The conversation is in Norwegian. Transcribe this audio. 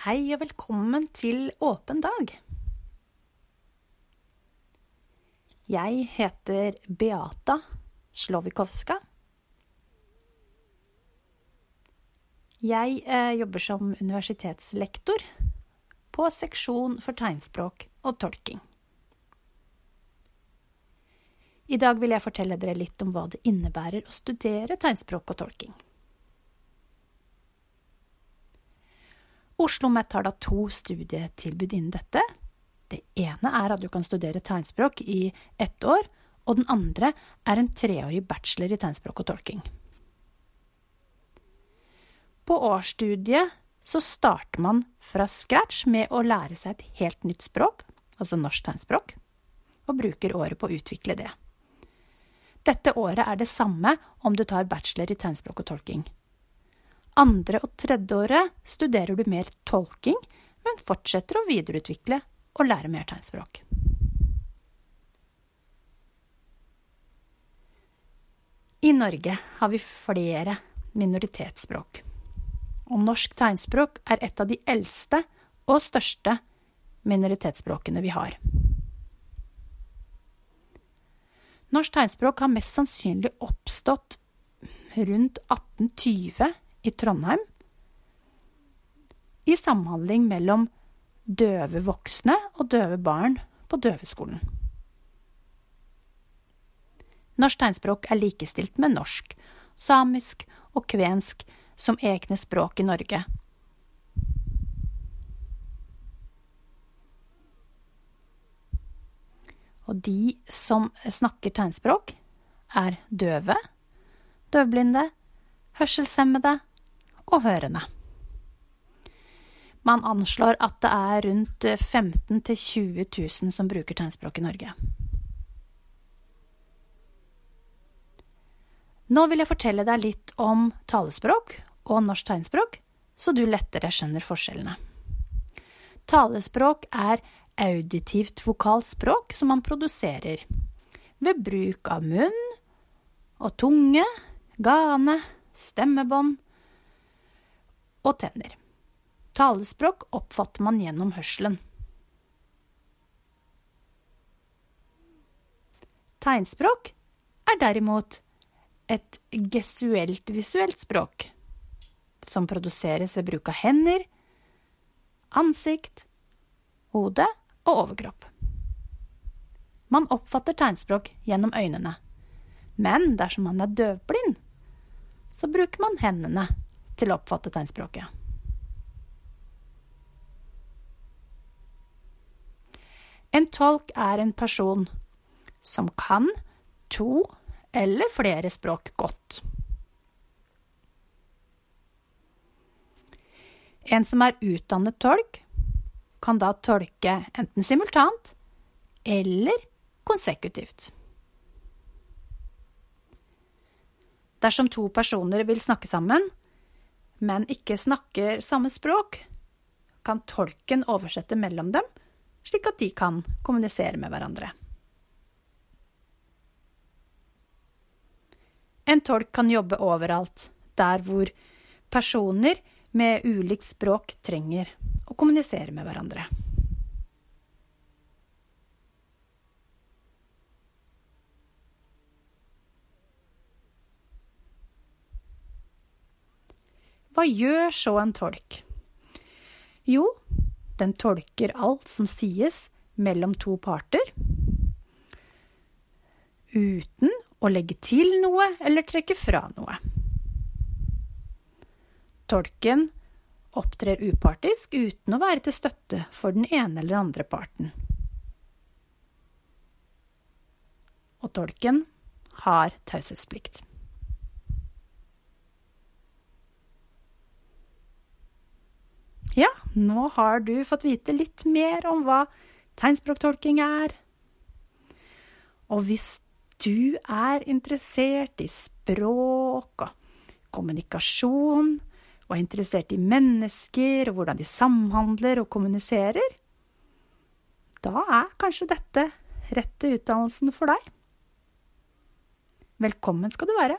Hei og velkommen til Åpen dag. Jeg heter Beata Slovikowska. Jeg eh, jobber som universitetslektor på seksjon for tegnspråk og tolking. I dag vil jeg fortelle dere litt om hva det innebærer å studere tegnspråk og tolking. OsloMet har da to studietilbud innen dette. Det ene er at du kan studere tegnspråk i ett år, og den andre er en treårig bachelor i tegnspråk og tolking. På årsstudiet så starter man fra scratch med å lære seg et helt nytt språk, altså norsk tegnspråk, og bruker året på å utvikle det. Dette året er det samme om du tar bachelor i tegnspråk og tolking. Andre og tredje året studerer du mer tolking, men fortsetter å videreutvikle og lære mer tegnspråk. I Norge har vi flere minoritetsspråk. Og norsk tegnspråk er et av de eldste og største minoritetsspråkene vi har. Norsk tegnspråk har mest sannsynlig oppstått rundt 1820 i Trondheim i samhandling mellom døve voksne og døve barn på døveskolen. Norsk tegnspråk er likestilt med norsk, samisk og kvensk som egne språk i Norge. Og de som snakker tegnspråk, er døve, døvblinde, hørselshemmede og hørende. Man anslår at det er rundt 15 000-20 000 som bruker tegnspråk i Norge. Nå vil jeg fortelle deg litt om talespråk og norsk tegnspråk, så du lettere skjønner forskjellene. Talespråk er auditivt vokalspråk som man produserer ved bruk av munn og tunge, gane, stemmebånd og tenner. Talespråk oppfatter man gjennom hørselen. Tegnspråk er derimot et gesuelt visuelt språk, som produseres ved bruk av hender, ansikt, hode og overkropp. Man oppfatter tegnspråk gjennom øynene, men dersom man er døvblind, så bruker man hendene til å oppfatte tegnspråket. En tolk er en person som kan to eller flere språk godt. En som er utdannet tolk, kan da tolke enten simultant eller konsekutivt. Dersom to personer vil snakke sammen, men ikke snakker samme språk, kan tolken oversette mellom dem, slik at de kan kommunisere med hverandre. En tolk kan jobbe overalt, der hvor personer med ulikt språk trenger å kommunisere med hverandre. Hva gjør så en tolk? Jo, den tolker alt som sies mellom to parter, uten å legge til noe eller trekke fra noe. Tolken opptrer upartisk uten å være til støtte for den ene eller andre parten. Og tolken har taushetsplikt. Nå har du fått vite litt mer om hva tegnspråktolking er. Og hvis du er interessert i språk og kommunikasjon, og er interessert i mennesker og hvordan de samhandler og kommuniserer, da er kanskje dette rette utdannelsen for deg. Velkommen skal du være.